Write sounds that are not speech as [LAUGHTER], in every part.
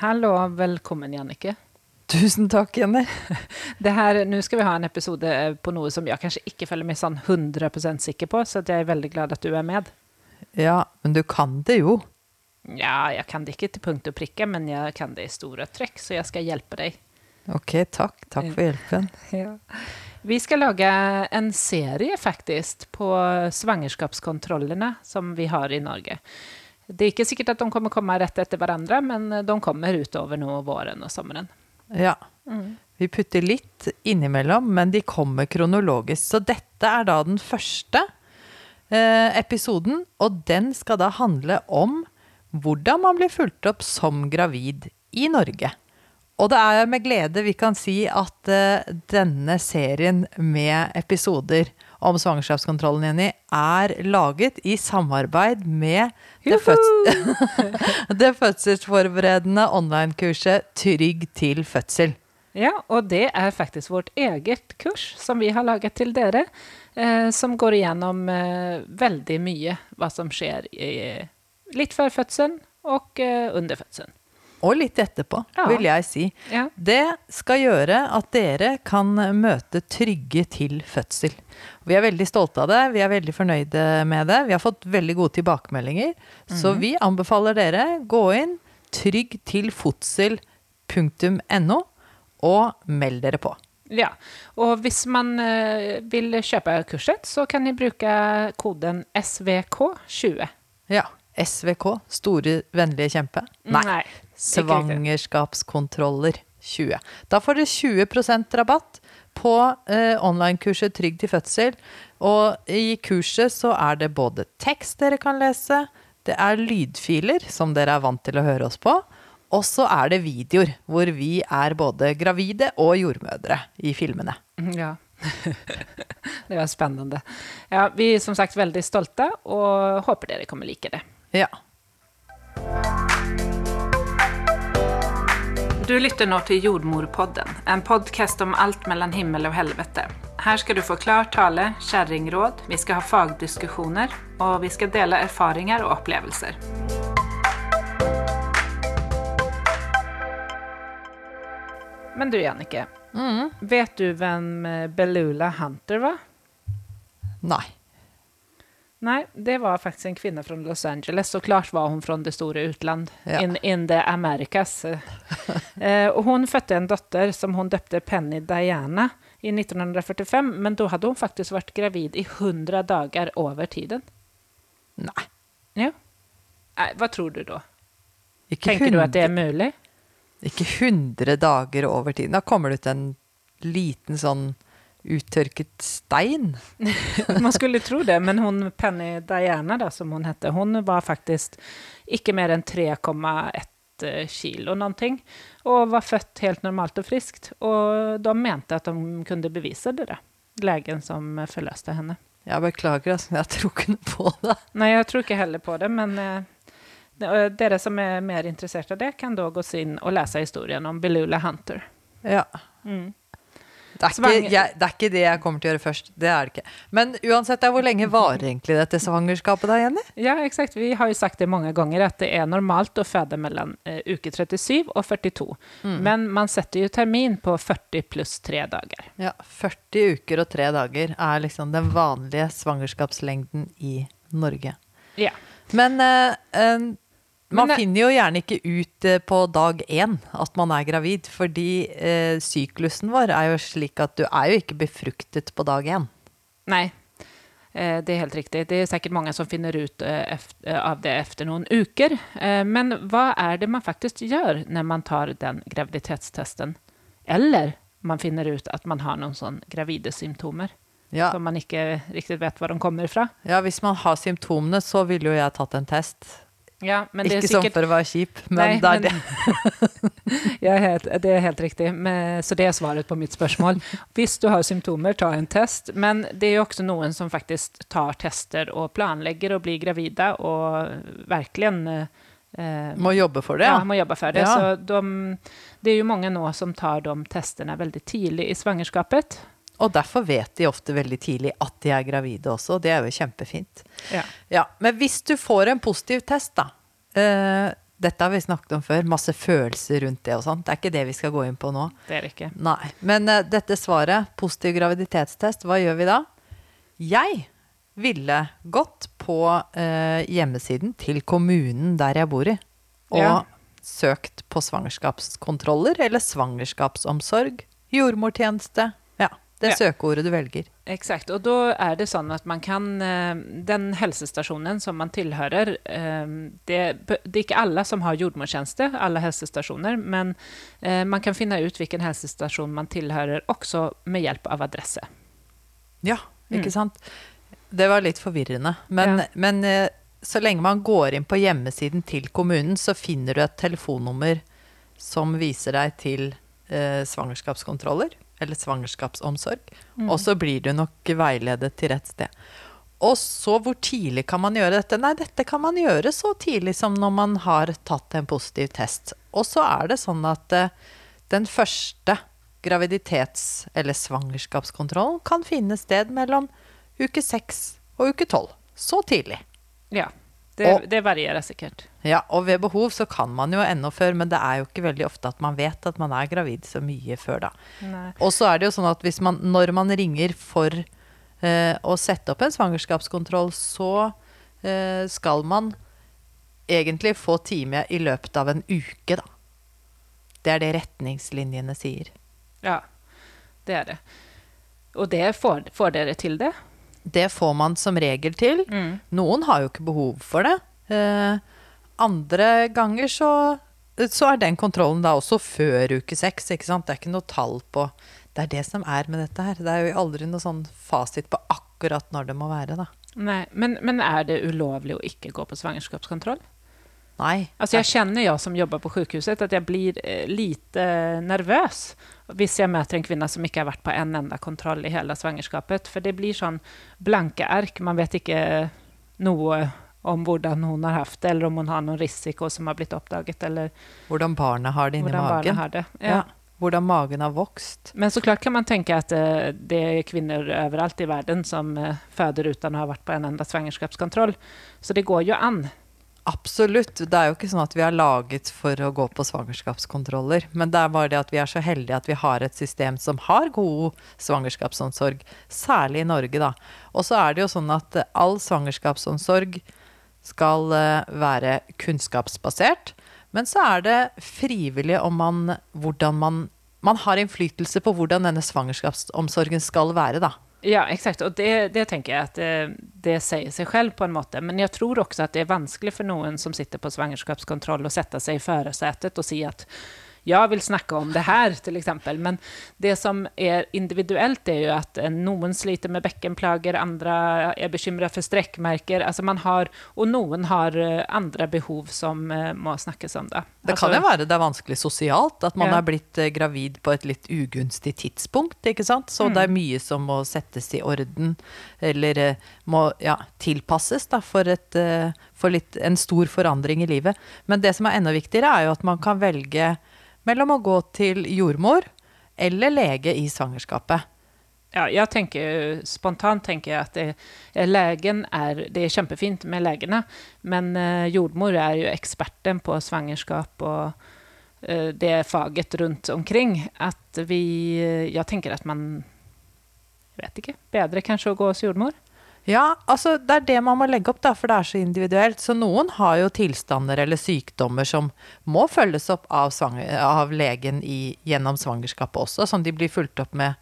Hallo, velkommen Jannike. Tusen takk, Jenny. [LAUGHS] Nå skal vi ha en episode på noe som jeg kanskje ikke føler meg sånn 100% sikker på, så jeg er veldig glad at du er med. Ja, men du kan det jo. Ja, jeg kan det ikke til punkt og prikke, men jeg kan det i store trekk, så jeg skal hjelpe deg. Ok, takk. Takk for hjelpen. [LAUGHS] Ja. Vi skal lage en serie faktisk på svangerskapskontrollene som vi har i Norge. Det er ikke sikkert at de kommer komme rett etter hverandre, men de kommer utover nå våren og sommeren. Ja. Vi putter litt innimellom, men de kommer kronologisk. Så dette er da den første eh, episoden, og den skal da handle om hvordan man blir fulgt opp som gravid i Norge. Og det er med glede vi kan si at eh, denne serien med episoder om svangerskapskontrollen, Jenny, er laget i samarbeid med det, føds [LAUGHS] det fødselsforberedende online-kurset Trygg til fødsel. Ja, og det er faktisk vårt eget kurs som vi har laget til dere, eh, som går igjennom eh, veldig mye hva som skjer i, litt før fødselen og eh, under fødselen. Og litt etterpå, Ja. vil jeg si. Ja. Det skal gjøre at dere kan møte trygge til fødsel. Vi er veldig stolte av det, vi er veldig fornøyde med det. Vi har fått veldig gode tilbakemeldinger. Så vi anbefaler dere gå inn tryggtilfotsel.no og meld dere på. Ja, og hvis man eh, vil kjøpe kurset, så kan ni bruke koden SVK20. Ja. SVK, store vennlige kjempe. Nei. Nei. Svangerskapskontroller 20. Da får dere 20% rabatt på eh, online-kurset Trygg til fødsel. Og i kurset så er det både tekst dere kan lese, det er lydfiler som dere er vant til å høre oss på, og så er det videoer hvor vi er både gravide og jordmødre i filmene. Ja. [LAUGHS] det var spennende. Ja, vi er som sagt veldig stolte og håper dere kommer like det. Ja. Du lytter nå til Jordmorpodden, en podkast om alt mellom himmel og helvete. Her skal du få klar tale, kjerringråd, vi skal ha fagdiskusjoner, og vi skal dele erfaringer og opplevelser. Men du, Jannike. Vet du hvem eh, Belula Hunter var? Nei. Nej, det var faktisk en kvinne fra Los Angeles. Såklart var hun fra det store utland, Ja. in, in the Americas. [LAUGHS] eh, og hun fødte en dotter som hun døpte Penny Diana i 1945, men da hadde hun faktisk vært gravid i 100 dager over tiden. Nei. Ja. Nei, hva tror du da? Ikke Tänker du at det er mulig? Ikke 100 dager over tiden. Da kommer det ut en liten sånn uttørket stein. [LAUGHS] Man skulle tro det, men hun, Penny Diana da, som hun hette, hun var faktisk ikke mer enn 3,1 kilo noe, og var født helt normalt og friskt. Og de mente at de kunne bevise det da. legen som forløste henne. Jeg beklager, altså, jeg tror ikke noe på det. Nei, jeg tror ikke heller på det, men eh, dere som er mer interessert av det kan da gå inn og lese historien om Belula Hunter. Ja. Mm. Det, er ikke, jeg, det er ikke det jeg kommer til å gjøre først. Det er det ikke. Men uansett, hvor lenge varer egentlig dette svangerskapet da, Jenny? Ja, exakt. Vi har jo sagt det mange ganger at det er normalt å føde mellom eh, uke 37 og 42. Men man setter jo termin på 40 pluss 3 dager. Ja, 40 uker og 3 dager er liksom den vanlige svangerskapslengden i Norge. Ja. Men eh, eh, man det- finner jo gjerne ikke ut eh, på dag én at man er gravid, fordi eh, syklusen vår er jo slik at du er jo ikke befruktet på dag én. Nei, eh, det er helt riktig. Det er sikkert mange som finner ut eh, eh, av det etter noen uker. Eh, Men hva er det man faktisk gjør når man tar den graviditetstesten? Eller man finner ut at man har noen sånn gravide gravidesymptomer Ja, som man ikke riktig vet hvor de kommer fra. ja, hvis man har symptomene, så ville jo jeg tatt en test. Ja, men det är ikke sånn for å være kjip, men Nei, det er men- det. [LAUGHS] Ja, det er helt riktig. Men, så det er svaret på mitt spørsmål. Hvis du har symptomer, ta en test. Men det er jo også noen som faktisk tar tester og planlegger å bli gravide og virkelig eh, Må jobbe for det, ja. må jobbe for det. Ja. Så de, det er jo mange nå som tar de testene veldig tidlig i svangerskapet. Og derfor vet de ofte veldig tidlig at de er gravide også, og det er jo kjempefint. Ja. Ja, Men hvis du får en positiv test, da, uh, dette har vi snakket om før. Masse følelser rundt det og sånt. Det er ikke det vi skal gå inn på nå. Det er det ikke. Nei. Men uh, dette svaret, positiv graviditetstest, hva gjør vi da? Jeg ville gått på uh, hjemmesiden til kommunen der jeg bor i, og Ja. søkt på svangerskapskontroller eller svangerskapsomsorg, jordmortjeneste. Det Ja. søkeordet du velger. Exakt, og da er det sånn at man kan eh, Den helsestasjonen som man tilhører eh, det, det er ikke alle som har jordmortjeneste, alle helsestasjoner, men eh, man kan finne ut hvilken helsestasjon man tilhører, også med hjelp av adresse. Ja, ikke Mm. sant? Det var litt forvirrende. Men, Ja. men så lenge man går inn på hjemmesiden til kommunen, så finner du et telefonnummer som viser deg til eh, svangerskapskontroller, eller svangerskapsomsorg. Mm. Og så blir du nok veiledet til rett sted. Og så hvor tidlig kan man gjøre dette? Nei, dette kan man gjøre så tidlig som når man har tatt en positiv test. Og så er det sånn at uh, den første graviditets- eller svangerskapskontrollen kan finne sted mellom uke seks og uke tolv. Så tidlig. Ja, det, Og- det varierer sikkert. Ja, og ved behov så kan man jo ennå før, men det er jo ikke veldig ofte at man vet at man er gravid så mye før da. Og så er det jo sånn at man, når man ringer for eh, å sette opp en svangerskapskontroll, så eh, skal man egentlig få time i løpet av en uke, da. Det er det retningslinjene sier. Ja, det er det. Og det får, får dere til det? Det får man som regel til. Mm. Noen har jo ikke behov for det. Eh, andre ganger så, så er den kontrollen da også før uke seks. Det er ikke noe tall på Det er det som er med dette her. Det er jo aldri noe sånn fasit på akkurat når det må være, da. Nei, men, men er det ulovlig å ikke gå på svangerskapskontroll? Nei. Alltså jag känner jag som jobbar på sjukhuset att jag blir eh, lite nervös hvis jeg møter en kvinne som ikke har vært på en enda kontroll i hele svangerskapet. For det blir sånn blanke ark. Man vet ikke noe om hvordan hun har hatt det, eller om hun har noen risiko som har blitt oppdaget, eller Hvordan barnet har det inni magen. har det. Ja. Ja. Hvordan magen har vokst. Men så klart kan man tenke at eh, det er kvinner overalt i verden som eh, føder uten å ha vært på en enda svangerskapskontroll. Så det går jo an. Absolutt. Det er jo ikke sånn at vi er laget for å gå på svangerskapskontroller. Men det er bare det at vi er så heldige at vi har et system som har god svangerskapsomsorg. Særlig i Norge, da. Og så er det jo sånn at all svangerskapsomsorg skal eh, være kunnskapsbasert. Men så er det frivillig om man hvordan man Man har innflytelse på hvordan denne svangerskapsomsorgen skal være, da. Ja, exakt. Og det, det tenker jeg at det, det sier seg selv på en måte. Men jeg tror også at det er vanskelig for noen som sitter på svangerskapskontroll å sette seg i førersetet og si at jeg vil snakke om det her, eksempel. Men det som er individuelt, er jo at eh, noen sliter med bekkenplager, andre er bekymret for strekkmerker. Altså man har, og noen har eh, andre behov som eh, må snakkes om. Da. Det Altså, kan jo være det er vanskelig sosialt, at man Ja. er blitt gravid på et litt ugunstig tidspunkt, ikke sant. Så det er mye som må settes i orden, eller må ja, tilpasses da, for, et, for litt, en stor forandring i livet. Men det som er enda viktigere, er jo at man kan velge mellom å gå til jordmor eller lege i svangerskapet. Ja, jeg tenker spontant tenker jeg at det, legen er det er kjempefint med legene, men eh, jordmor er jo eksperten på svangerskap og eh, det faget rundt omkring. At vi, eh, jeg tenker at man, jeg vet ikke, bedre kanskje å gå hos jordmor? Ja, altså det er det man må legge opp, da, for det er så individuelt. Så noen har jo tilstander eller sykdommer som må følges opp av, svanger, av legen i, gjennom svangerskapet også, som de blir fulgt opp med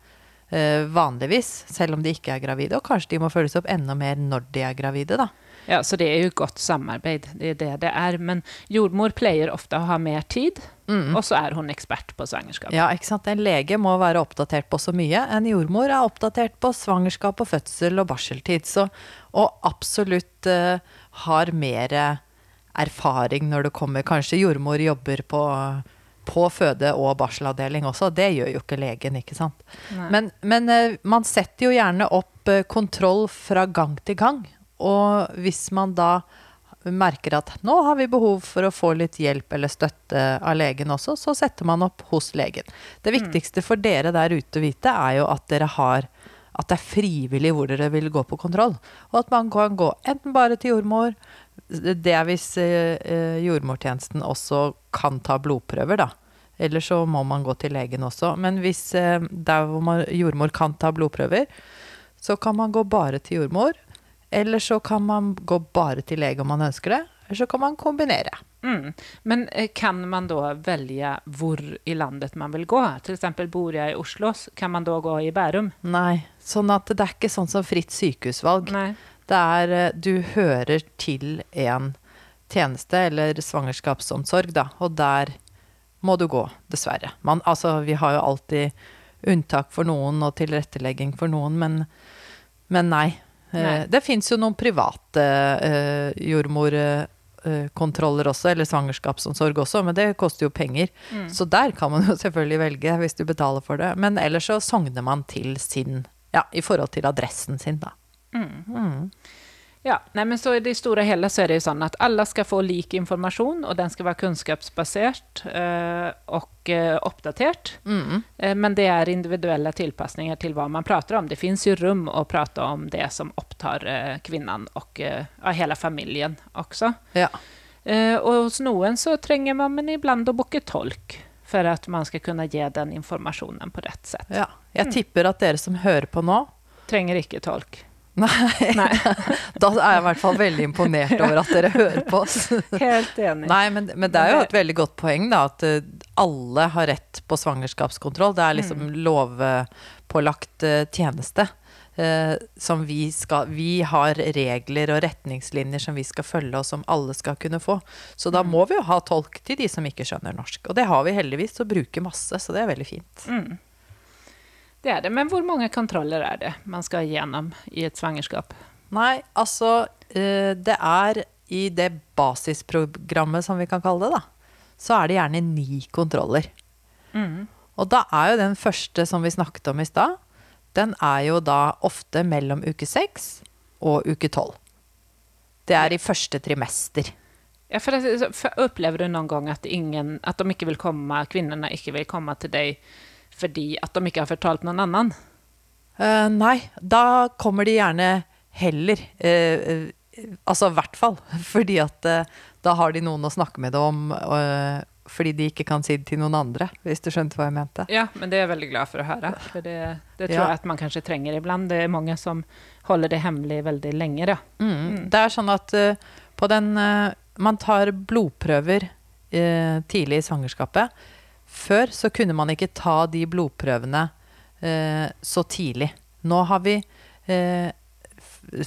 eh, vanligvis, selv om de ikke er gravide. Og kanskje de må følges opp enda mer når de er gravide, da. Ja, så det er jo godt samarbeid, det er det det er. Men jordmor pleier ofte å ha mer tid, og så er hun ekspert på svangerskap. Ja, ikke sant. En lege må være oppdatert på så mye. En jordmor er oppdatert på svangerskap og fødsel og barseltid. Så, og absolutt uh, har mer erfaring når det kommer Kanskje jordmor jobber på, på føde- og barselavdeling også. Det gjør jo ikke legen, ikke sant. Nei. Men, men eh, man setter jo gjerne opp eh, kontroll fra gang til gang. Og hvis man da merker at nå har vi behov for å få litt hjelp eller støtte av legen også, så setter man opp hos legen. Det viktigste for dere der ute å vite er jo at dere har at det er frivillig hvor dere vil gå på kontroll. Og at man kan gå enten bare til jordmor, Det er hvis eh, jordmortjenesten også kan ta blodprøver, da. Eller så må man gå til legen også. Men hvis eh, der hvor man, jordmor kan ta blodprøver, så kan man gå bare til jordmor. Eller så kan man gå bare til lege om man ønsker det. Eller så kan man kombinere. Mm. Men eh, kan man da velge hvor i landet man vil gå? Eksempel bor jeg i Oslo, kan man da gå i Bærum? Nei. Sånn at det er ikke sånn som fritt sykehusvalg. Nei. Det er eh, Du hører til en tjeneste eller svangerskapsomsorg, da, og der må du gå, dessverre. Man, altså, vi har jo alltid unntak for noen og tilrettelegging for noen, men, men nei. Eh, Nei. Det fins jo noen private eh, jordmorkontroller også, eller svangerskapsomsorg også, men det koster jo penger. Mm. Så der kan man jo [LAUGHS] selvfølgelig velge, hvis du betaler for det. Men ellers så sogner man til sin Ja, i forhold til adressen sin, da. Mm. Ja, nei, men så i det store og hele så er det jo sånn at alle skal få lik informasjon, og den skal være kunnskapsbasert eh, og eh, oppdatert. Mm. Eh, men det er individuelle tilpasninger til hva man prater om. Det fins jo rum å prate om det som opptar kvinnan og hele familien også. Ja. Eh, og hos noen så trenger man men ibland å booke tolk for at man skal kunne gi den informasjonen på rett sett. ja. Jeg tipper at dere som hører på nå Trenger ikke tolk. Nei, Nei, [LAUGHS] da er jeg i hvert fall veldig imponert over at dere hører på oss. [LAUGHS] helt enig. Nei, men, men det er jo et veldig godt poeng, da, at eh, alle har rett på svangerskapskontroll. Det er liksom lovpålagt eh, tjeneste. eh, som vi skal Vi har regler og retningslinjer som vi skal følge, og som alle skal kunne få. Så da må vi jo ha tolk til de som ikke skjønner norsk. Og det har vi heldigvis, og bruker masse, så det er veldig fint. Mm. Det er det. Men hvor mange kontroller er det man skal gjennom i et svangerskap? Nei, altså eh, Det er i det basisprogrammet, som vi kan kalle det, da, så er det gjerne ni kontroller. Mm. Og da er jo den første som vi snakket om i stad, den er jo da ofte mellom uke seks og uke tolv. Det er i første trimester. Ja, for, for Opplever du noen gang at, ingen, at de ikke vil komme, kvinnene ikke vil komme til deg fordi at de ikke har fortalt noen annen? Uh, nei, da kommer de gjerne heller. eh, altså i hvert fall. [LAUGHS] Fordi at uh, da har de noen å snakke med det om. fordi de ikke kan si det til noen andre, hvis du skjønte hva jeg mente. Ja, men det er jeg veldig glad for å høre. For det, det tror Ja. jeg at man kanskje trenger iblant. Det er mange som holder det hemmelig veldig lenge. Da. Mm. Det er sånn at på den Man tar blodprøver tidlig i svangerskapet. Før så kunne man ikke ta de blodprøvene eh, så tidlig. Nå har vi eh,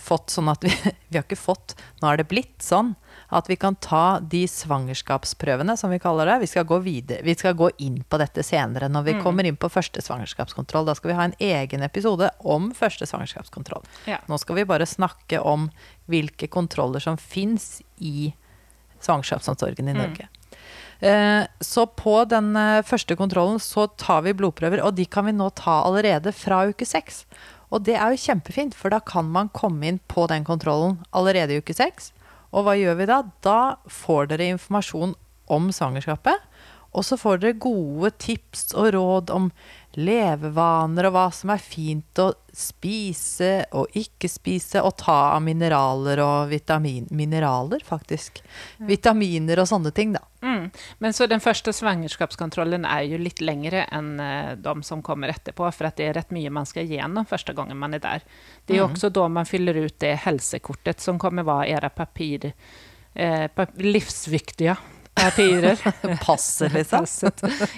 fått sånn at vi [LAUGHS] Vi har ikke fått, nå er det blitt sånn at vi kan ta de svangerskapsprøvene, som vi kaller det. Vi skal gå, videre, vi skal gå inn på dette senere når vi Mm. kommer inn på første svangerskapskontroll. Da skal vi ha en egen episode om første svangerskapskontroll. Ja. Nå skal vi bare snakke om hvilke kontroller som fins i svangerskapsomsorgen i Mm. Norge. Eh, Så på den eh, første kontrollen så tar vi blodprøver, og de kan vi nå ta allerede fra uke seks. Og det er jo kjempefint, for da kan man komme inn på den kontrollen allerede i uke seks. Og hva gjør vi da? Da får dere informasjon om svangerskapet. Og så får dere gode tips og råd om levevaner og hva som er fint å spise og ikke spise, og ta av mineraler og vitamin... Mineraler, faktisk. Vitaminer og sånne ting, da. Mm. Men så den første svangerskapskontrollen er jo litt lengre enn eh, de som kommer etterpå, for det er rett mye man skal gjennom første gangen man er der. Det er jo også da man fyller ut det helsekortet som kommer være deres papir, eh, pap livsviktige papirer. [LAUGHS] Passer, liksom.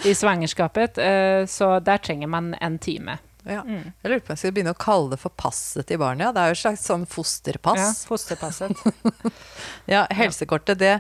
I svangerskapet. Eh, så der trenger man en time. Ja. Mm. Jeg lurer på om jeg skal begynne å kalle det for passet til barnet. Ja. Det er jo et slags sånn Ja, fosterpasset. [LAUGHS] Ja, Helsekortet det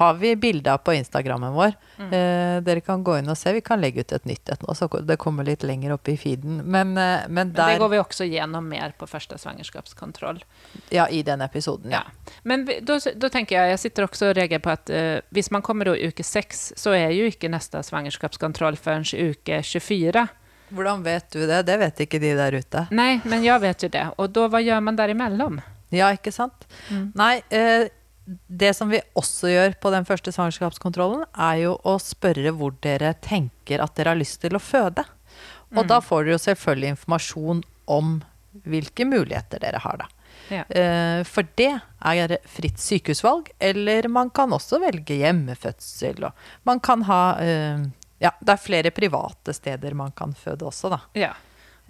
har vi bilde av på Instagrammen vår. Mm. Eh, dere kan gå inn og se. Vi kan legge ut et nytt et nå, så det kommer litt lenger opp i feeden. Men, eh, men Men det går vi også gjennom mer på første svangerskapskontroll. Ja, i den episoden. Ja. Ja. Men da, tenker jeg, jeg sitter også og reagerer på at eh, hvis man kommer i uke 6, så er jo ikke neste svangerskapskontroll før uke 24. Hvordan vet du det? Det vet ikke de der ute. Nei, men jeg vet jo det. Og da, hva gjør man derimellom? Ja, ikke sant? Mm. Nei, eh, det som vi også gjør på den første svangerskapskontrollen, er jo å spørre hvor dere tenker at dere har lyst til å føde. Og Mm. da får dere jo selvfølgelig informasjon om hvilke muligheter dere har, da. Ja. Eh, For det er fritt sykehusvalg, eller man kan også velge hjemmefødsel. Og man kan ha eh, Ja, det er flere private steder man kan føde også, da. Ja.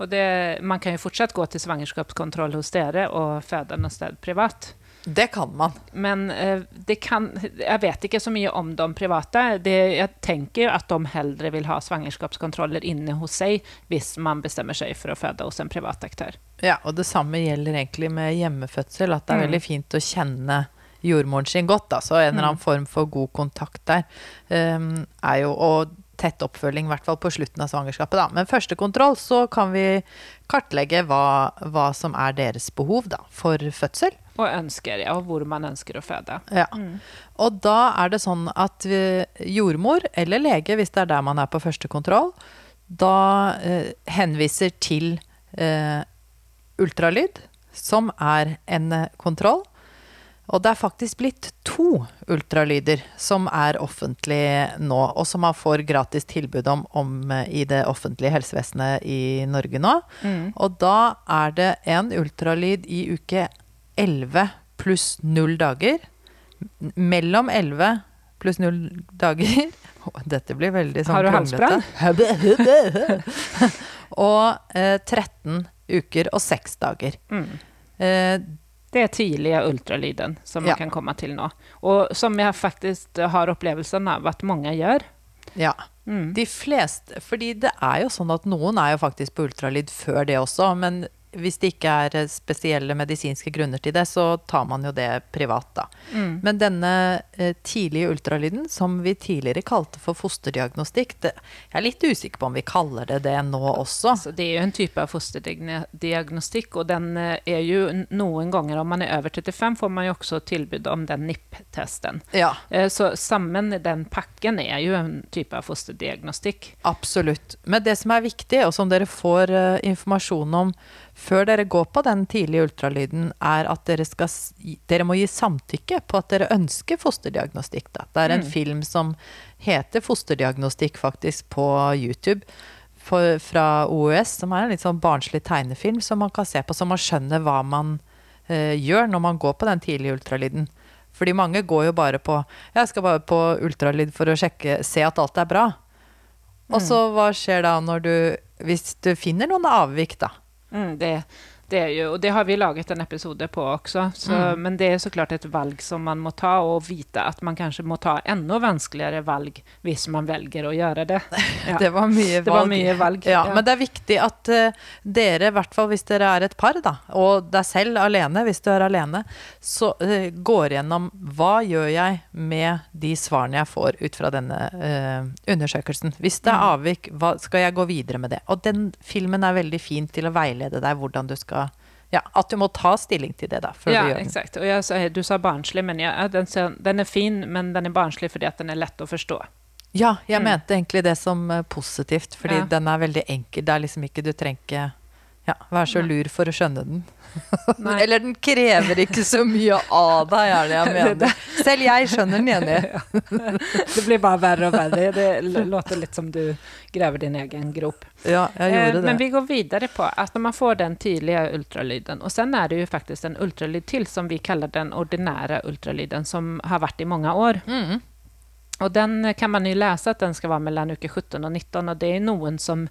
Og det, man kan jo fortsatt gå til svangerskapskontroll hos dere og føde noe sted privat. Det kan man. Men eh, det kan, jeg vet ikke så mye om de private. Det, jeg tenker jo at de heller vil ha svangerskapskontroller inne hos seg hvis man bestemmer seg for å føde hos en privat aktør. Ja, og det samme gjelder egentlig med hjemmefødsel, at det er Mm. veldig fint å kjenne jordmoren sin godt, da. Så en eller annen form for god kontakt der um, jo Og tett oppfølging, i hvert fall på slutten av svangerskapet, da. Men første kontroll, så kan vi kartlegge hva, hva som er deres behov, da, for fødsel. Og ønsker, ja, og hvor man ønsker å føde. Ja. Og da er det sånn at vi, jordmor eller lege, hvis det er der man er på første kontroll, da eh, henviser til eh, ultralyd, som er en eh, kontroll. Og det er faktisk blitt to ultralyder som er offentlig nå, og som man får gratis tilbud om, om eh, i det offentlige helsevesenet i Norge nå. Og da er det en ultralyd i uke 11 pluss 0 dager. Mellom 11 pluss 0 dager [LAUGHS] Dette blir veldig sånn Har du halsbrann? [LAUGHS] og eh, 13 uker og 6 dager. Mm. Eh, Det er tidlige ultralyden som man Ja. kan komme til nå. Og som jeg faktisk har opplevelsen av at mange gjør. ja. Mm. De fleste Fordi det er jo sånn at noen er jo faktisk på ultralyd før det også, men hvis det ikke er eh, spesielle medisinske grunner til det, så tar man jo det privat, da. Mm. Men denne eh, tidlige ultralyden, som vi tidligere kalte for fosterdiagnostikk, det, jeg er litt usikker på om vi kaller det det nå også. Altså, det er jo en type av fosterdiagnostikk, og den eh, er jo noen ganger, om man er over 35, får man jo også tilbud om den NIP-testen. Ja, Så sammen i den pakken er jo en type av fosterdiagnostikk. absolutt. Men det som er viktig, og som dere får informasjon om før dere går på den tidlige ultralyden, er at dere, skal, dere må gi samtykke på at dere ønsker fosterdiagnostikk. Da. Det er en Mm. film som heter Fosterdiagnostikk faktisk på YouTube. For, fra OUS, som er en litt sånn barnslig tegnefilm som man kan se på, så man skjønner hva man eh, gjør når man går på den tidlige ultralyden. Fordi mange går jo bare på Jeg skal bare på ultralyd for å sjekke, se at alt er bra. Og så hva skjer da når du Hvis du finner noen avvik, da? Mm, det, det er jo, og det har vi laget en episode på også. Så, Mm. Men det er så klart et valg som man må ta, og vite at man kanskje må ta enda vanskeligere valg hvis man velger å gjøre det. [LAUGHS] Ja. Det var mye valg. Det var mye valg, Ja, ja. Men det er viktig at uh, dere, i hvert fall hvis dere er et par, da, og deg selv alene, hvis du er alene, så uh, går gjennom hva gjør jeg med de svarene jeg får ut fra denne uh, undersøkelsen. Hvis det er Mm. avvik, hva skal jeg gå videre med det? Og den filmen er veldig fin til å veilede deg hvordan du skal Ja, at du må ta stilling til det, da, Ja, jeg, du sa barnslig, men ja, den, den er fin, men den er barnslig fordi at den er lett å forstå. Ja, jeg Mm. mente egentlig det som eh, positivt, fordi Ja. den er veldig enkel. Det er liksom ikke Du trenger ikke ja, Vær så lur for å skjønne den. [LAUGHS] Eller den krever ikke så mye av deg, er det jeg [LAUGHS] mener. Selv jeg skjønner den, Jenny. [LAUGHS] Det blir bare verre og verre. Det låter litt som du graver din egen grop. Ja, jeg Eh, gjorde det. Men vi går videre på at når man får den tidlige ultralyden, og sen er det jo faktisk en ultralyd til som vi kaller den ordinære ultralyden, som har vært i mange år. Mm. Og den kan man jo lese at den skal være mellom uke 17 og 19, og det er noen som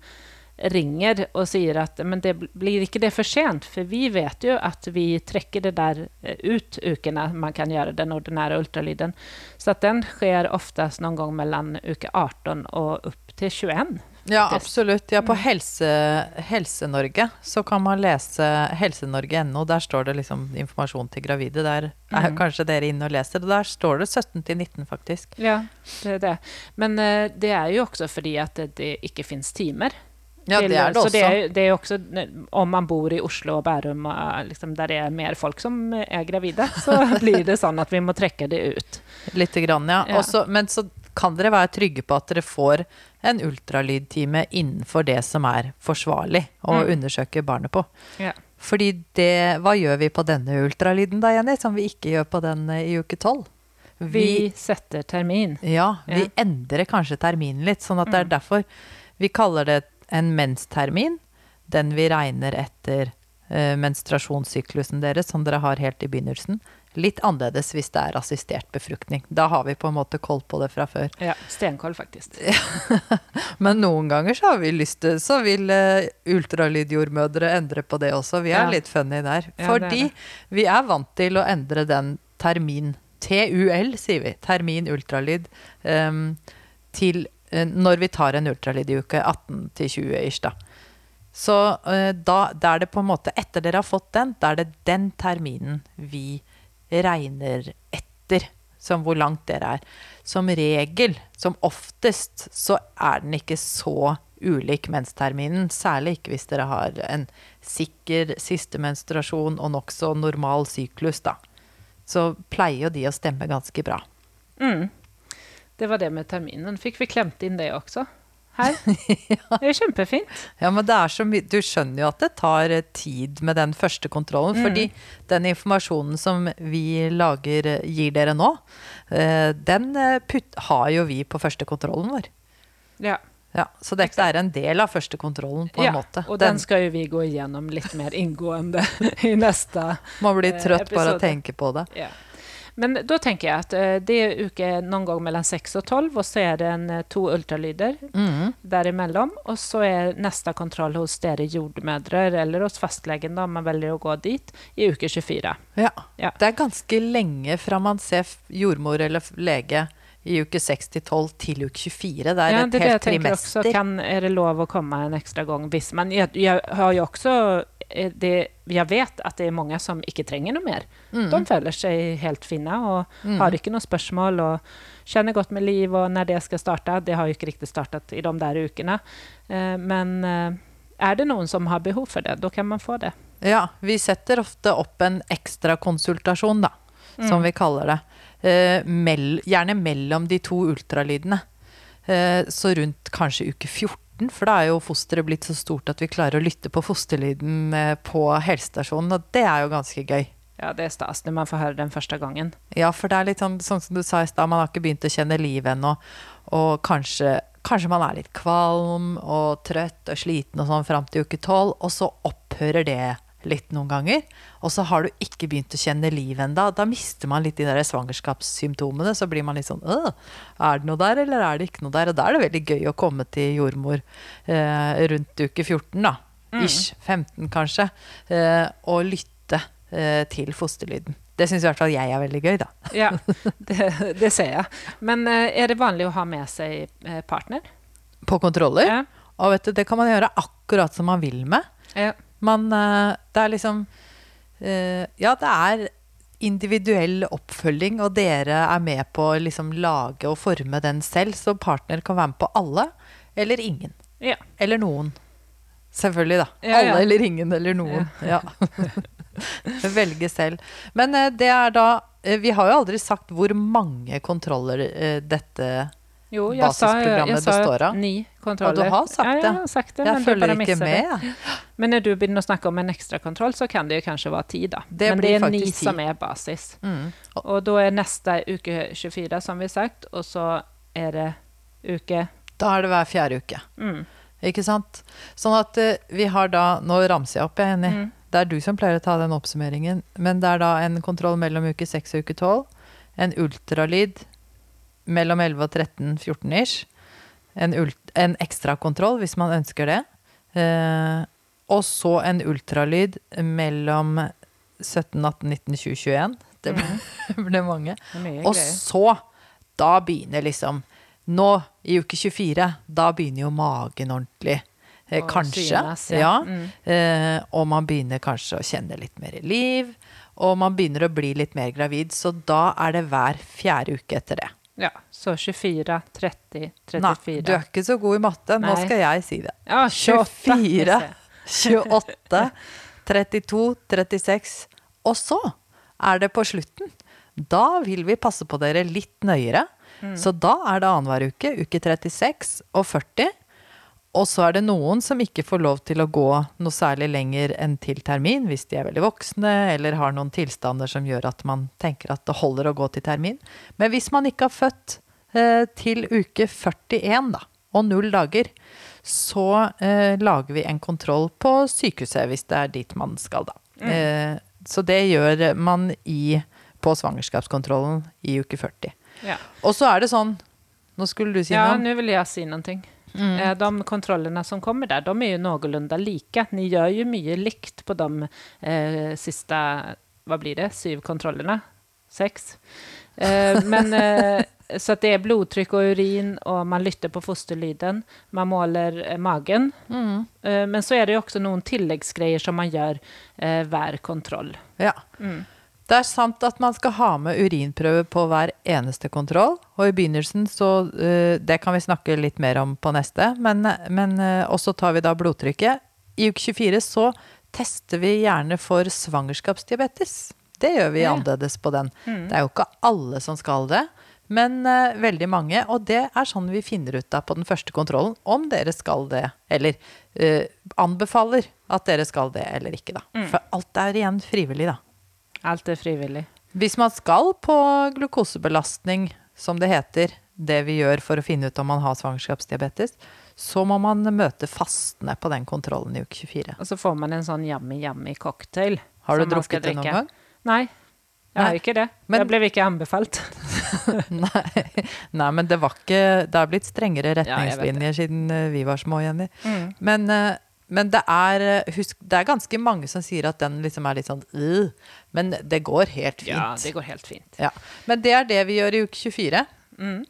ringer og sier at men det blir ikke det for sent, for vi vet jo at vi trekker det der eh, ut ukene man kan gjøre den ordinære ultralyden. Så at den skjer oftest noen gang mellom uke 18 og opp til 21. Ja, absolutt. Ja, på Mm. Helse, Helse-Norge så kan man lese helsenorge.no. Der står det liksom informasjon til gravide. Der er Mhm. kanskje dere inne og leser. Og der står det 17 til 19, faktisk. Ja, det er det. Men eh, det er jo også fordi at det ikke fins timer. Ja, det er det så det er, det er også, om man bor i Oslo og Bærum, liksom, der det er mer folk som er gravide, [LAUGHS] så blir det sånn at vi må trekke det ut. Lite grann, ja. Ja. Også, men så kan dere være trygge på at dere får en ultralydtime innenfor det som er forsvarlig å Mm. undersøke barnet på. Ja. Fordi det Hva gjør vi på denne ultralyden da, Jenny, som vi ikke gjør på den eh, i uke tolv? Vi setter termin. Ja, vi Ja. endrer kanskje terminen litt, sånn at det er Mm. derfor vi kaller det en menstermin. Den vi regner etter eh, menstruasjonssyklusen deres, som dere har helt i begynnelsen. Litt annerledes hvis det er assistert befruktning. Da har vi på en måte koll på det fra før. Ja, stenkoll faktisk. [LAUGHS] Men noen ganger så har vi lyst til Så vil uh, ultralydjordmødre endre på det også. Vi er Ja. litt funny der. Ja, det Fordi det. vi er vant til å endre den termin TUL, sier vi. Termin ultralyd. Um, til når vi tar en ultralyd i uke 18 til 20 ish, da. Så eh, da, da er det på en måte Etter dere har fått den, da er det den terminen vi regner etter. Som hvor langt dere er. Som regel, som oftest, så er den ikke så ulik mensterminen. Særlig ikke hvis dere har en sikker siste menstruasjon og nokså normal syklus, da. Så pleier jo de å stemme ganske bra. Mm. Det var det med terminen. Fikk vi klemt inn det også? Her. [LAUGHS] Det er kjempefint. Ja, men det er så mye Du skjønner jo at det tar eh, tid med den første kontrollen. Fordi den informasjonen som vi lager, eh, gir dere nå, eh, den putt, har jo vi på første kontrollen vår. Ja. Ja, så dette er en del av første kontrollen, på en ja. måte. Og den skal jo vi gå igjennom litt mer inngående [LAUGHS] i neste episode. Man blir trøtt trøtt bare av å tenke på det. Ja. Men da tenker jeg at eh, det er uke noen gang mellom 6 og 12, og så er det en, eh, to ultralyder mm. derimellom. Og så er neste kontroll hos dere jordmødre, eller hos fastlegen, da, om man velger å gå dit, i uke 24. Ja. Ja. Det er ganske lenge fra man ser jordmor eller lege i uke 6 til 12 til uke 24. Det er ja, et det det helt tenker også. Kan, er det lov å komme en ekstra gang hvis man Jeg, jeg har jo også det, Jeg vet at det er mange som ikke trenger noe mer. Mm. De føler seg helt fine og har ikke noe spørsmål og kjenner godt med liv og når det skal starte. Det har jo ikke riktig startet i de der ukene. Eh, Men eh, er det noen som har behov for det, da kan man få det. Ja, vi setter ofte opp en ekstra konsultasjon, som Mm. som vi kaller det. Eh, gjerne mellom de to ultralydene. Eh, så rundt kanskje uke 14, for da er jo fosteret blitt så stort at vi klarer å lytte på fosterlyden eh, på helsestasjonen, og det er jo ganske gøy. Ja, det er stas når man får høre den første gangen. Ja, for det er litt sånn, sånn som du sa i stad, man har ikke begynt å kjenne livet ennå. Og kanskje, kanskje man er litt kvalm og trøtt og sliten og sånn fram til uke tolv, og så opphører det litt noen ganger. Og så har du ikke begynt å kjenne livet ennå. Da mister man litt de der svangerskapssymptomene. Så blir man litt sånn Er det noe der, eller er det ikke noe der? Og da er det veldig gøy å komme til jordmor eh, rundt uke 14, da. Ish. 15, kanskje. Eh, og lytte eh, til fosterlyden. Det syns i hvert fall jeg er veldig gøy, da. Ja, [LAUGHS] det, det ser jeg. Men eh, er det vanlig å ha med seg eh, partner? På kontroller. Ja. Og vet du, det kan man gjøre akkurat som man vil med. Ja. Man, eh, det er liksom eh, Ja, det er individuell oppfølging, og dere er med på å liksom lage og forme den selv, så partner kan være med på alle eller ingen. ja. Eller noen. Selvfølgelig, da. Ja, ja. Alle eller ingen eller noen. Ja. [LAUGHS] Velge selv. Men eh, det er da Vi har jo aldri sagt hvor mange kontroller dette dette Jo, jeg sa, jeg består av. ni kontroller. Og du har sagt det? ja. Jeg har sagt det, Jeg følger ikke med, det. Men når du begynner å snakke om en ekstra kontroll, så kan det jo kanskje være ti, da. Det men det er ni faktisk ti. som er basis. Mm. Og da er neste uke 24, som vi har sagt, og så er det uke Da er det hver fjerde uke. mm. Ikke sant? Sånn at uh, vi har da Nå ramser jeg opp, jeg er enig. Mm. Det er du som pleier å ta den oppsummeringen. Men det er da en kontroll mellom uke 6 og uke 12. En ultralyd mellom 11 og 13, 14 ish. En, en ekstrakontroll hvis man ønsker det. Eh, og så en ultralyd mellom 17, 18, 19, 20, 21. Det ble, [LAUGHS] ble mange. Det Og greier. så, da begynner liksom Nå, i uke 24, da begynner jo magen ordentlig. Eh, kanskje. synes, ja. ja. Mm. Eh, og man begynner kanskje å kjenne litt mer i liv. Og man begynner å bli litt mer gravid, så da er det hver fjerde uke etter det. Ja, så 24, 30, 34. Nei, du er ikke så god i matte. Nå Nei. skal jeg si det. ja, 28. 24, 28, 32, 36. Og så er det på slutten. Da vil vi passe på dere litt nøyere. Så da er det annenhver uke, uke 36 og 40. Og så er det noen som ikke får lov til å gå noe særlig lenger enn til termin, hvis de er veldig voksne eller har noen tilstander som gjør at man tenker at det holder å gå til termin. Men hvis man ikke har født eh, til uke 41, da, og null dager, så eh, lager vi en kontroll på sykehuset, hvis det er dit man skal, da. Eh, så det gjør man i, på svangerskapskontrollen i uke 40. Ja, Og så er det sånn Nå skulle du si ja noe? Nå vil jeg si någonting. Mm. Eh, De kontrollerna som kommer där, de är ju någorlunda lika. Ni gör ju mycket likt på de eh, sista, vad blir det, syv kontrollerna? Sex? Eh, [LAUGHS] men, eh, så det är blodtryck och urin och man lytter på fosterlyden. Man måler eh, magen. Mm. Eh, men så är det också noen tilläggsgrejer som man gör eh, hver kontroll. Ja. Mm. Det er sant at man skal ha med urinprøve på hver eneste kontroll. Og i begynnelsen så eh, Det kan vi snakke litt mer om på neste, men, men eh, også tar vi da blodtrykket. I uke 24 så tester vi gjerne for svangerskapsdiabetes. Det gjør vi Ja. annerledes på den. Mm. Det er jo ikke alle som skal det, men uh, veldig mange. Og det er sånn vi finner ut av på den første kontrollen om dere skal det, eller uh, anbefaler at dere skal det eller ikke, da. Mm. For alt er igjen frivillig, da. Allt er frivillig. Hvis man skal på glukosebelastning, som det heter, det vi gjør for å finne ut om man har svangerskapsdiabetes, så må man møte fastene på den kontrollen i uke 24. Og så får man en sånn yummy yummy cocktail. Har du drukket det noen gang? Nei. Jeg har ikke det. Men- ble blev ikke anbefalt. [LAUGHS] [LAUGHS] Nei. Nei, men det var ikke Det har blitt strengere retningslinjer ja, siden eh, vi var små, Jenny. Mm. Men, eh, men det er eh, Husk, det er ganske mange som sier at den liksom er litt sånn «Øh», Men det går helt fint. Ja, det går helt fint. Ja. Men det er det vi gjør i uke 24. Mm.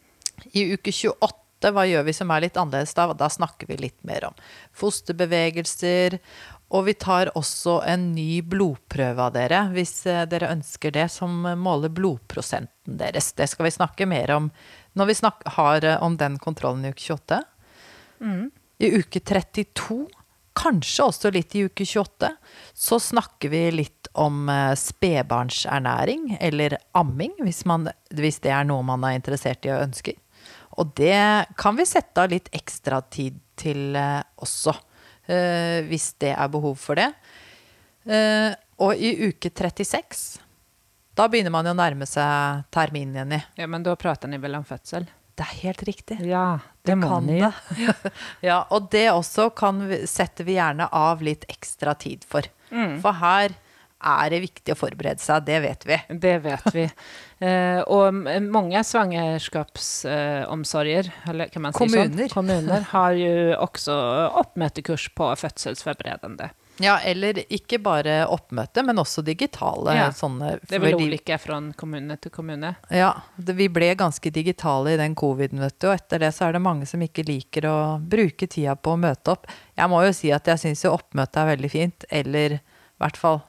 I uke 28, hva gjør vi som er litt annerledes da? Da snakker vi litt mer om fosterbevegelser. Og vi tar også en ny blodprøve av dere, hvis eh, dere ønsker det, som måler blodprosenten deres. Det skal vi snakke mer om når vi har eh, om den kontrollen i uke 28. Mm. I uke 32, kanskje også litt i uke 28, så snakker vi litt om eh, spedbarnsernæring, eller amming, hvis, man, hvis det er noe man er interessert i og ønsker. Og det kan vi sette av litt ekstra tid til eh, også, eh, hvis det er behov for det. Og i uke 36, da begynner man jo å nærme seg termin, Jenny. Ja, men da prater ni vel om fødsel? Det er helt riktig. Ja, må kan det. [LAUGHS] ja, og det også kan vi, setter vi gjerne av litt ekstra tid for. Mm. For her er det viktig å forberede seg, det vet vi. Det vet vi. [LAUGHS] Eh, og mange svangerskapsomsorger, eh, eller kan man säga Kommuner. sånt? Kommuner [LAUGHS] har jo også oppmøtekurs på fødselsforberedende. Ja, eller ikke bare oppmøte, men også digitale Ja, sånne. Det fordi- olika från kommune til kommune. Ja, det, vi ble ganske digitale i den coviden, vet du, og etter det så er det mange som ikke liker å bruke tida på å møte opp. Jeg må jo si at jeg syns jo oppmøte er veldig fint, eller i hvert fall,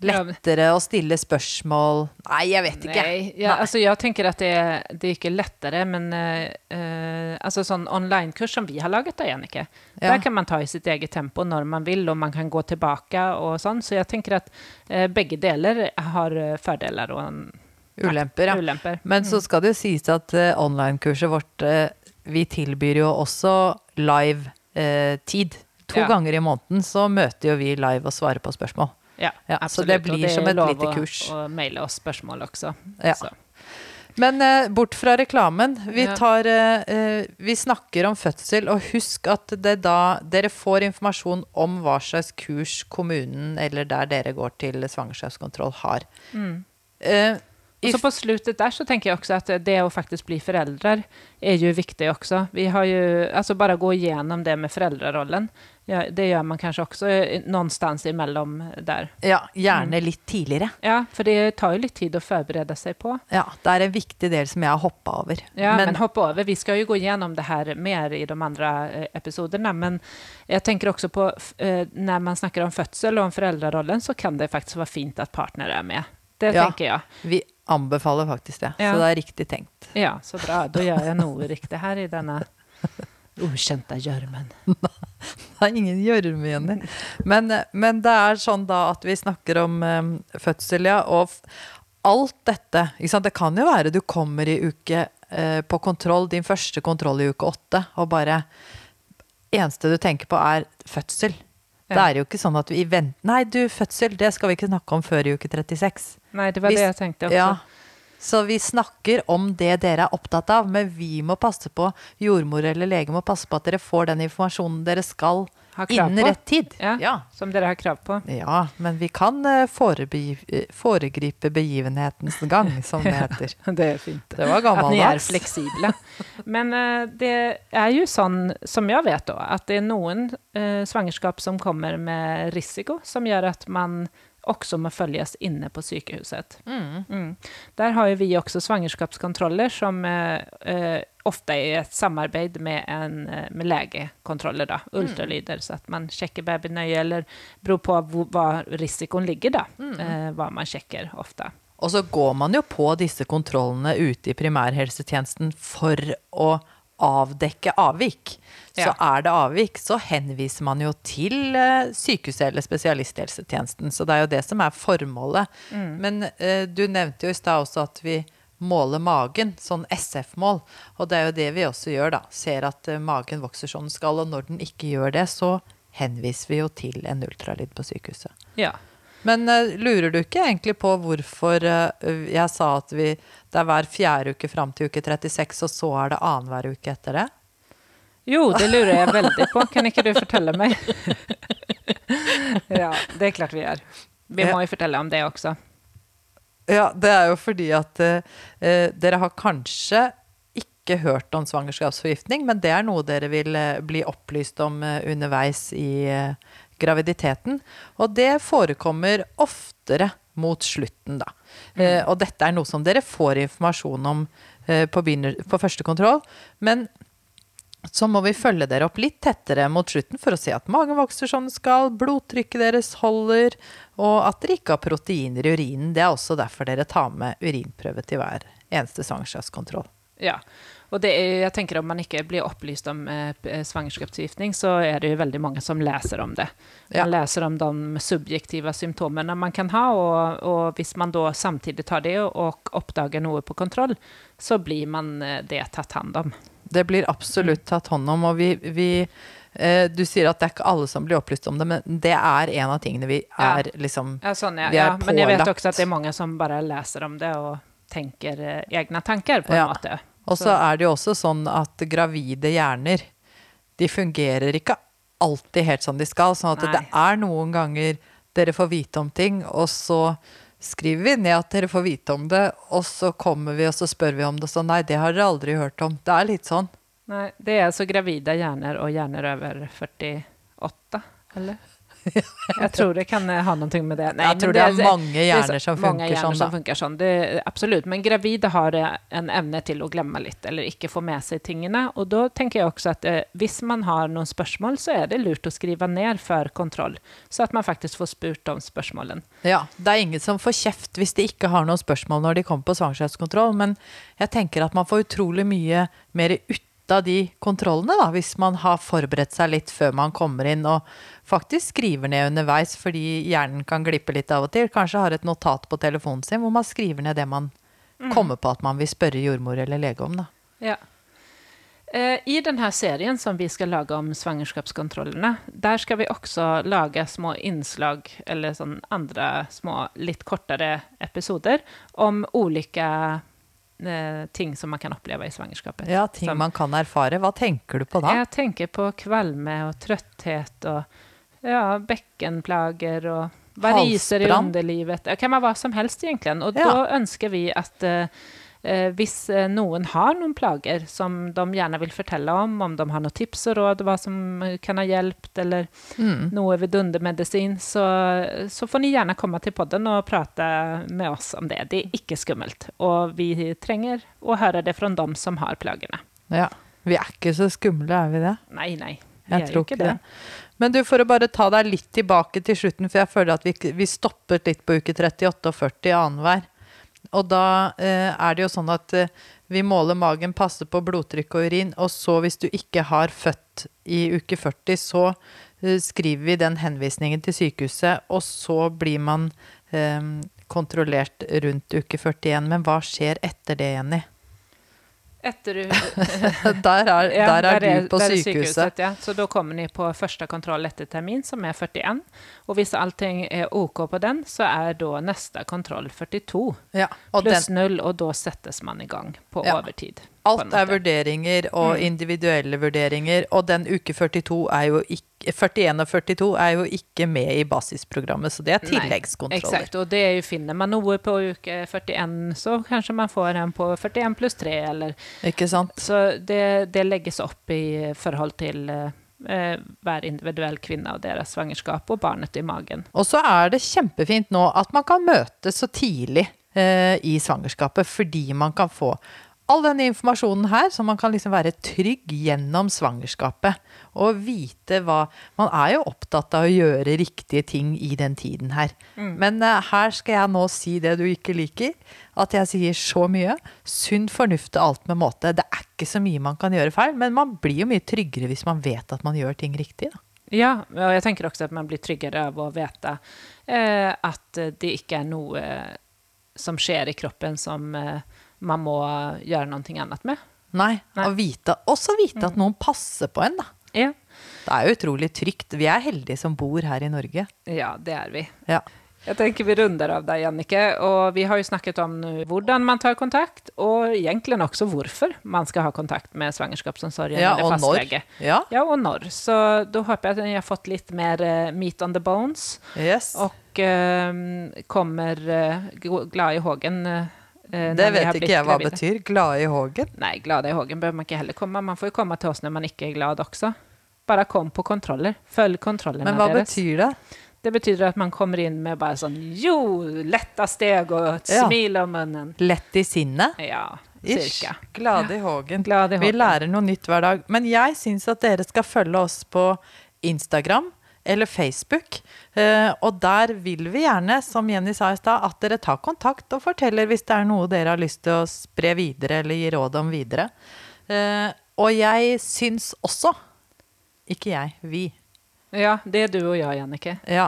Lettere å stille spørsmål Nei, jeg vet ikke. Nei, ja, Nei. Alltså jag tänker att det det er ikke lettere, men uh, altså, sånn online-kurs som vi har laget da, Jannicke, Ja. der kan man ta i sitt eget tempo når man vil, og man kan gå tilbake og sånn. Så jeg tenker at uh, begge deler har fordeler og Ulemper, ja. ulemper. Men så skal det jo sies at uh, online-kurset vårt Vi tilbyr jo også live tid. To ganger i måneden så møter jo vi live og svarer på spørsmål. Ja, Ja, så absolut. det blir är som et att- kurs. att mejla oss spørsmål også. Ja. Så. Men eh, bort fra reklamen. Vi, tar, eh, eh, vi snakker om fødsel, og husk at det da, dere får informasjon om hva slags kurs kommunen eller der dere går til svangerskapskontroll, har. Mm. Eh, så på slutet där så tänker jag också att det att faktiskt bli föräldrar är ju viktigt också. Vi har ju, alltså bara gå igenom det med föräldrarollen. Ja, det gjør man kanskje også eh, någonstans imellom der. ja, Mm. gjerne litt tidligere. Ja, for det tar jo litt tid å forberede seg på. Ja, det er en viktig del som jeg har hoppa over. Ja, men, hoppa over. Vi skal jo gå igjennom det her mer i de andre episodene. Men jeg tenker også på eh, man snakker om fødsel og om foreldrerollen, så kan det faktisk være fint at partner er med. Det Ja. tenker jeg. vi anbefaler faktisk det. Ja. Så det er riktig tenkt. Ja, så bra. Da gjør jeg noe riktig her i denne ukjente gjørmen. [LAUGHS] Det er ingen gjørme i. Men, men det er sånn da at vi snakker om um, fødsel, ja. Og alt dette? Det kan jo være du kommer i uke uh, på kontroll, din første kontroll i uke åtte, og bare Eneste du tenker på, er fødsel. Det er jo ikke sånn at vi venter Nei, du, fødsel, det skal vi ikke snakke om før i uke 36. Nei, det var vi, det jeg tenkte også. Ja. Så vi snakker om det dere er opptatt av, men vi må passe på, jordmor eller lege må passe på at dere får den informasjonen dere skal Ha innen på. rett tid. Ja, Ja. Som dere har krav på. Ja, men vi kan eh, eh, foregripe begivenhetens gang, som det heter. [LAUGHS] Det er fint. Det var Att ni er fleksible. Men uh, det er jo sånn, som jeg vet då, at det er noen uh, svangerskap som kommer med risiko, som gjør at man også må følges inne på sykehuset. Mm. Mm. Der har jo vi også svangerskapskontroller, som eh, ofte i et samarbeid med, en, eh, med legekontroller, da, ultralyder, så at man sjekker baby nøye, eller beror på hvor, risikoen ligger, da, eh, hva man sjekker ofte. Og så går man jo på disse kontrollene ute i primærhelsetjenesten for å avdekke avvik. Så Ja. er det avvik, så henviser man jo til eh, sykehuset eller spesialisthelsetjenesten. Så det er jo det som er formålet. Men eh, du nevnte jo i stad også at vi måler magen, sånn SF-mål. Og det er jo det vi også gjør, da. Ser at eh, magen vokser som den skal, og når den ikke gjør det, så henviser vi jo til en ultralyd på sykehuset. Ja. Men uh, lurer du ikke egentlig på hvorfor uh, jeg sa at vi, det er hver fjerde uke fram til uke 36, og så er det annenhver uke etter det? Jo, det lurer jeg veldig på. Kan ikke du fortelle meg? [LAUGHS] ja, det er klart vi gjør. Vi må jo fortelle om det også. Ja, det er jo fordi at eh, eh, dere har kanskje ikke hørt om svangerskapsforgiftning, men det er noe dere vil eh, bli opplyst om eh, underveis i graviditeten. Og det forekommer oftere mot slutten, da. Eh, og dette er noe som dere får informasjon om på, begynner, på første kontroll. Men så må vi følge dere opp litt tettere mot slutten for å se at magen vokser som den skal, blodtrykket deres holder, og at dere ikke har proteiner i urinen. Det er også derfor dere tar med urinprøve til hver eneste svangerskapskontroll. Ja, og det er, jeg tenker om man ikke blir opplyst om eh, p- svangerskapsforgiftning, så er det jo veldig mange som leser om det. Man Ja. leser om de subjektive symptomene man kan ha, og, og hvis man da samtidig tar det og oppdager noe på kontroll, så blir man eh, det tatt hand om. Det blir absolutt tatt hånd om, og vi, vi eh, Du sier at det er ikke alle som blir opplyst om det, men det er en av tingene vi Ja. er liksom Ja, sånn, ja. Vi er ja, men jeg vet også at det er mange som bare leser om det og tenker eh, egne tanker på en Ja. måte. Og så er det jo også sånn at gravide hjerner, de fungerer ikke alltid helt som de skal. Sånn at Nei. det er noen ganger dere får vite om ting, og så skriver vi ned at dere får vite om det, og så kommer vi og så spør vi om det, så nei, det har dere aldri hørt om. Det er litt sånn. Nei, det er altså gravide hjerner og hjerner over 48, eller? [LAUGHS] Jeg tror det kan eh, ha noe med det. jeg men tror det det er hjerner så- som funker hjerner sånn, som da. funker sånn. Det, absolutt. Men gravide har eh, en evne til å glemme litt, eller ikke få med seg tingene. Og da tenker jeg også at eh, hvis man har noen spørsmål, så er det lurt å skrive ned før kontroll, så at man faktisk får spurt om spørsmålene. Ja, det er ingen som får kjeft hvis de ikke har noen spørsmål når de kommer på svangerskapskontroll, men jeg tenker at man får utrolig mye mer ut av de kontrollene, da, hvis man har forberedt seg litt før man kommer inn, og faktisk skriver ned underveis, fordi hjernen kan glippe litt av og til. Kanskje har et notat på telefonen sin hvor man skriver ned det man kommer på at man vil spørre jordmor eller lege om, da. Ja. Eh, I denne serien som vi skal lage om svangerskapskontrollene, der skal vi også lage små innslag, eller sånn andre små, litt kortere episoder, om ulike eh, ting som man kan oppleve i svangerskapet. Ja, ting Som- man kan erfare. Hva tenker du på da? Jeg tenker på kvalme og trøtthet og ja, bekkenplager og variser i underlivet. Det kan være hva som helst, egentlig. Og Ja. da ønsker vi at eh, eh, hvis eh, noen har noen plager som de gjerne vil fortelle om, om de har noen tips og råd, hva som eh, kan ha hjulpet, eller Mm. noe vidundermedisin, så, så får ni gjerne komme til podden og prate med oss om det. Det er ikke skummelt. Og vi trenger å høre det fra dem som har plagene. Ja. Vi er ikke så skumle, er vi det? Nei, nei. Vi Jeg er tror ikke det. Men du, for å bare ta deg litt tilbake til slutten, for jeg føler at vi, vi stoppet litt på uke 38 og 40 annenhver. Og da eh, er det jo sånn at eh, vi måler magen, passer på blodtrykk og urin, og så hvis du ikke har født i uke 40, så eh, skriver vi den henvisningen til sykehuset, og så blir man eh, kontrollert rundt uke 41. Men hva skjer etter det, Jenny? Etter [LAUGHS] Der er, Ja, der er du på der er sykehuset. ja. Så da kommer ni på første kontroll etter termin, som er 41. Og hvis allting er OK på den, så er da neste kontroll 42. Ja, den, Pluss null, og da settes man i gang på Ja. overtid. alt er vurderinger og individuelle vurderinger, og den uke 42 er jo ikke 41 og 42 er jo ikke med i basisprogrammet, så det er tilleggskontroller. Nei. Exakt, og det jo finner man noe på uke 41, så kanskje man får en på 41 pluss 3, eller Ikke sant? Så det, det legges opp i forhold til eh, hver individuell kvinne og deres svangerskap og barnet i magen. Og så er det kjempefint nå at man kan møtes så tidlig eh, i svangerskapet, fordi man kan få all denne informasjonen her, så man kan liksom være trygg gjennom svangerskapet. Og vite hva Man er jo opptatt av å gjøre riktige ting i den tiden her. Men uh, her skal jeg nå si det du ikke liker. At jeg sier så mye. Sunn fornuft og alt med måte. Det er ikke så mye man kan gjøre feil, men man blir jo mye tryggere hvis man vet at man gjør ting riktig. Da. Ja, og jeg tenker også at man blir tryggere av å vite eh, at det ikke er noe eh, som skjer i kroppen som eh, man må gjøre noe annet med. Nei, Nei. vite, også vite at noen passer på en, da. Ja. Det er jo utrolig trygt. Vi er heldige som bor her i Norge. ja, det er vi. Ja. Jeg tenker vi runder av deg, Jannike. Og vi har jo snakket om hvordan man tar kontakt, og egentlig også hvorfor man skal ha kontakt med svangerskapsomsorgen Ja, eller fastlege. Ja, Ja, og når. Så da håper jeg at jeg har fått litt mer eh, meat on the bones. yes. Og uh, kommer uh, glad i hågen. eh, eh, det vi har vet ikke jeg hva gravide. betyr. Glad i hågen. Nei, glad i hågen bør man ikke heller komme. Man får jo komme til oss når man ikke er glad også. Bare kom på kontroller. Følg kontrollene deres. Men hva deres. betyr det? Det betyr at man kommer inn med bare sånn jo, letta steg og et Ja. smil om munnen. Lett i sinnet? Ja, Ish. cirka. Glad i hågen. Glad i Vi lærer noe nytt hver dag. Men jeg syns at dere skal følge oss på Instagram eller Facebook. Eh, og der vil vi gjerne, som Jenny sa i stad, at dere tar kontakt og forteller hvis det er noe dere har lyst til å spre videre eller gi råd om videre. Eh, og jeg syns også Ikke jeg, vi. Ja, det er du og jeg, Jannike. Ja.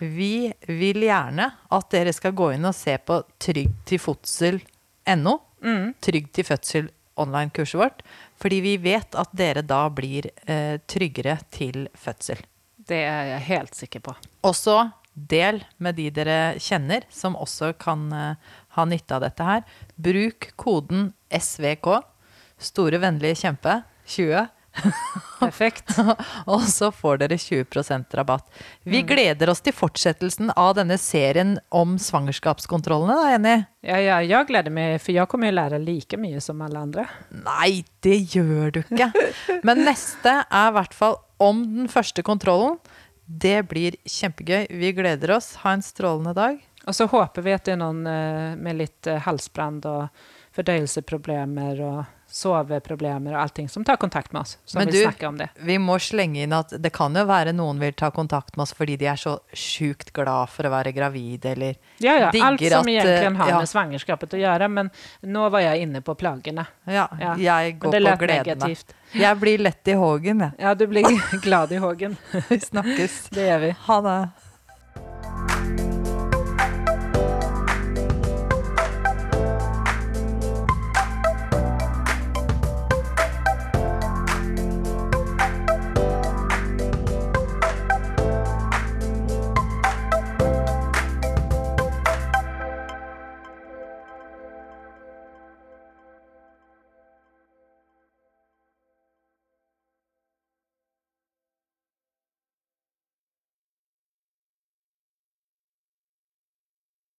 Vi vil gjerne at dere skal gå inn og se på Trygg til fødsel.no. Mm. Trygg til fødsel online-kurset vårt. Fordi vi vet at dere da blir eh, tryggere til fødsel. Det er jeg helt sikker på. Også del med de dere kjenner, som også kan eh, ha nytte av dette her. Bruk koden SVK, store vennlige kjempe, 20. [LAUGHS] Perfekt. [LAUGHS] Og så får dere 20% rabatt. Vi gleder oss til fortsettelsen av denne serien om svangerskapskontrollene, da, Jenny? Ja, ja, jeg gleder meg, for jeg kommer jo lære like mye som alle andre. Nei, det gjør du ikke. [LAUGHS] Men neste er i hvert fall om den første kontrollen. Det blir kjempegøy. Vi gleder oss. Ha en strålende dag. Og så håper vi at det er noen eh, med litt halsbrann halsbrand og fordøyelsesproblemer og soveproblemer og allting som tar kontakt med oss, som Men du- snakke om det. Vi må slenge inn at det kan jo være noen vil ta kontakt med oss fordi de er så sjukt glad for å være gravid, eller Ja, ja, alt som at, egentlig har ja. med svangerskapet å gjøre, men nå var jeg inne på plagene. Ja, Ja, jeg går på gleden. negativt. Jeg blir lett i hågen, jeg. Ja, du blir [LAUGHS] glad i hågen. [LAUGHS] Vi snakkes. Det gjør vi. Ha det.